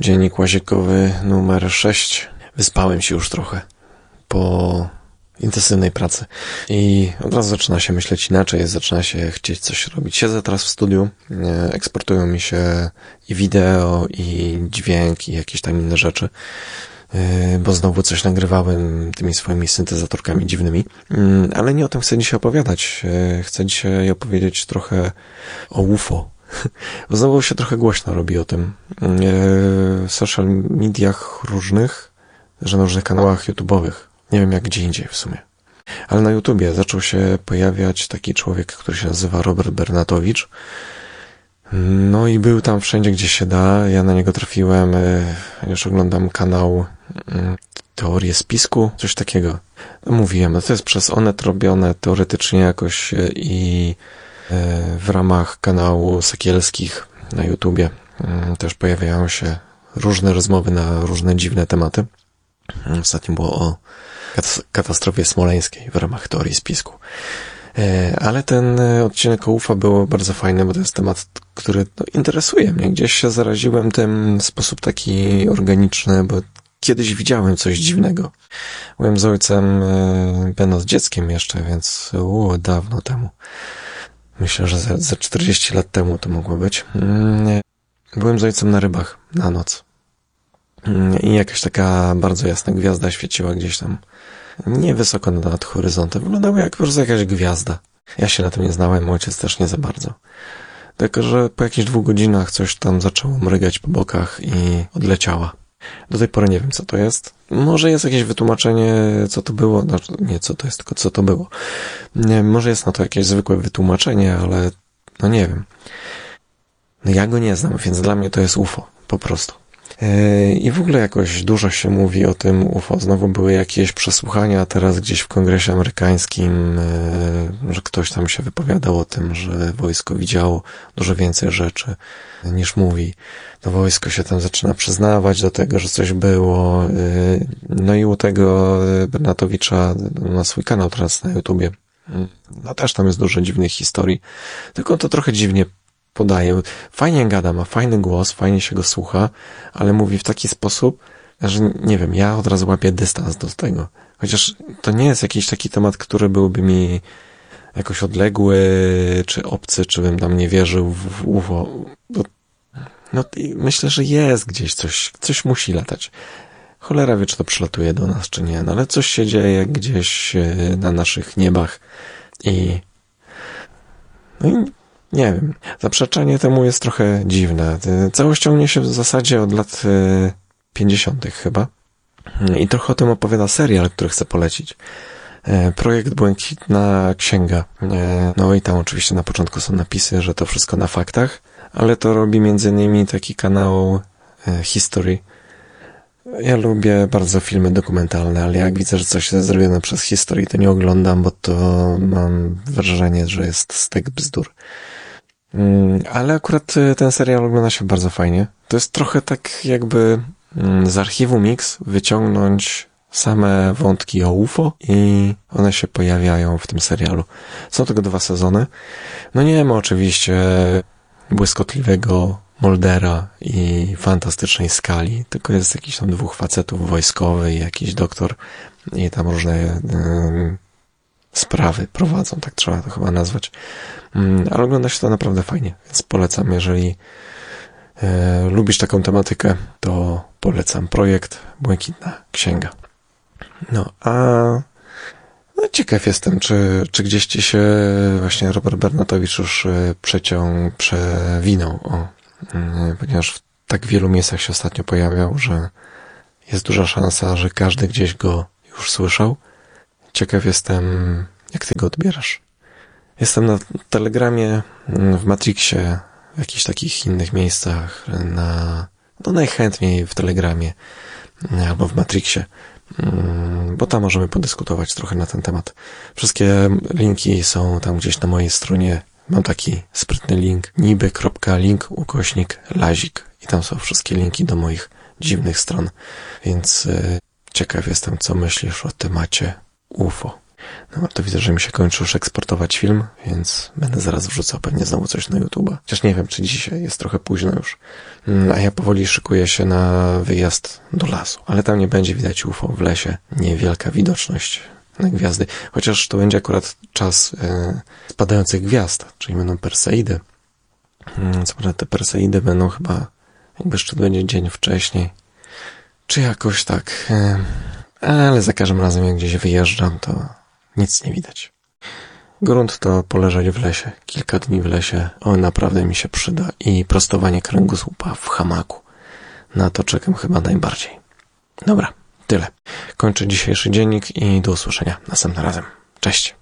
Dziennik łazikowy numer 6. Wyspałem się już trochę po intensywnej pracy i od razu zaczyna się myśleć inaczej, zaczyna się chcieć coś robić. Siedzę teraz w studiu, e, eksportują mi się i wideo, i dźwięk, i jakieś tam inne rzeczy, e, bo znowu coś nagrywałem tymi swoimi syntezatorkami dziwnymi, mm, ale nie o tym chcę dzisiaj opowiadać. E, chcę dzisiaj opowiedzieć trochę o UFO, Znowu się trochę głośno robi o tym. W social mediach różnych, że na różnych kanałach YouTube'owych. Nie wiem jak gdzie indziej w sumie. Ale na YouTubie zaczął się pojawiać taki człowiek, który się nazywa Robert Bernatowicz. No i był tam wszędzie, gdzie się da. Ja na niego trafiłem. E, już oglądam kanał mm, Teorie Spisku, coś takiego. No, mówiłem, no to jest przez Onet robione teoretycznie jakoś e, i E, w ramach kanału Sekielskich na YouTubie mm, też pojawiają się różne rozmowy na różne dziwne tematy. Ostatnio było o katastrofie smoleńskiej w ramach teorii spisku. E, ale ten odcinek UFA był bardzo fajny, bo to jest temat, który no, interesuje mnie. Gdzieś się zaraziłem tym w sposób taki organiczny, bo kiedyś widziałem coś dziwnego. Byłem z ojcem, e, będąc dzieckiem jeszcze, więc u, dawno temu. Myślę, że za, za 40 lat temu to mogło być. Mm, byłem z ojcem na rybach na noc. Mm, I jakaś taka bardzo jasna gwiazda świeciła gdzieś tam niewysoko nad horyzontem. Wyglądała jak po prostu jakaś gwiazda. Ja się na tym nie znałem, ojciec też nie za bardzo. Tylko, że po jakichś dwóch godzinach coś tam zaczęło mrygać po bokach i odleciała. Do tej pory nie wiem, co to jest. Może jest jakieś wytłumaczenie, co to było. Znaczy, nie, co to jest, tylko co to było. Nie, może jest na to jakieś zwykłe wytłumaczenie, ale no nie wiem. No ja go nie znam, więc dla mnie to jest UFO. Po prostu. E, I w ogóle jakoś dużo się mówi o tym UFO. Znowu były jakieś przesłuchania teraz gdzieś w kongresie amerykańskim, e, że ktoś tam się wypowiadał o tym, że wojsko widziało dużo więcej rzeczy niż mówi. To wojsko się tam zaczyna przyznawać do tego, że coś było. E, no i u tego Bernatowicza ma swój kanał teraz na YouTubie. No też tam jest dużo dziwnych historii. Tylko to trochę dziwnie podaje. Fajnie gada, ma fajny głos, fajnie się go słucha, ale mówi w taki sposób, że nie wiem, ja od razu łapię dystans do tego. Chociaż to nie jest jakiś taki temat, który byłby mi jakoś odległy, czy obcy, czy bym tam nie wierzył w UFO. No, no myślę, że jest gdzieś coś, coś musi latać. Cholera wie, czy to przylatuje do nas, czy nie, no ale coś się dzieje gdzieś e, na naszych niebach i no i nie wiem. Zaprzeczenie temu jest trochę dziwne. Całość ciągnie się w zasadzie od lat 50. E, chyba. I trochę o tym opowiada serial, który chcę polecić. E, projekt Błękitna Księga. E, no i tam oczywiście na początku są napisy, że to wszystko na faktach, ale to robi między innymi taki kanał History. Ja lubię bardzo filmy dokumentalne, ale jak widzę, że coś jest zrobione przez History, to nie oglądam, bo to mam wrażenie, że jest stek bzdur. Mm, ale akurat y, ten serial ogląda się bardzo fajnie. To jest trochę tak jakby mm, z archiwum Mix wyciągnąć same wątki o UFO i one się pojawiają w tym serialu. Są tego dwa sezony. No nie ma oczywiście błyskotliwego Moldera i fantastycznej skali, tylko jest jakiś tam dwóch facetów wojskowy i jakiś doktor i tam różne sprawy prowadzą, tak trzeba to chyba nazwać. Mm, ale ogląda się to naprawdę fajnie, więc polecam, jeżeli e, lubisz taką tematykę, to polecam projekt Błękitna Księga. No, a no, ciekaw jestem, czy, czy gdzieś ci się właśnie Robert Bernatowicz już e, przeciął, przewinął, o, mm, ponieważ w tak wielu miejscach się ostatnio pojawiał, że jest duża szansa, że każdy gdzieś go już słyszał. Ciekaw jestem, jak ty go odbierasz. Jestem na Telegramie, w Matrixie, w jakichś takich innych miejscach, na, no najchętniej w Telegramie albo w Matrixie, mm, bo tam możemy podyskutować trochę na ten temat. Wszystkie linki są tam gdzieś na mojej stronie. Mam taki sprytny link niby.link ukośnik lazik i tam są wszystkie linki do moich dziwnych stron, więc y, ciekaw jestem, co myślisz o temacie UFO. No to widzę, że mi się kończy już eksportować film, więc będę zaraz wrzucał pewnie znowu coś na YouTube. Chociaż nie wiem, czy dzisiaj jest trochę późno już. Mm, A ja powoli szykuję się na wyjazd do lasu. Ale tam nie będzie widać UFO w lesie. Niewielka widoczność na gwiazdy. Chociaż to będzie akurat czas e, spadających gwiazd, czyli będą Perseidy. Mm, Co prawda te Perseidy będą chyba, jakby szczyt będzie dzień wcześniej. Czy jakoś tak. e, Ale za każdym razem jak gdzieś wyjeżdżam, to nic nie widać. Grunt to poleżeć w lesie, kilka dni w lesie, o naprawdę mi się przyda i prostowanie kręgosłupa w hamaku. Na to czekam chyba najbardziej. Dobra, tyle. Kończę dzisiejszy dziennik i do usłyszenia następnym razem. Cześć.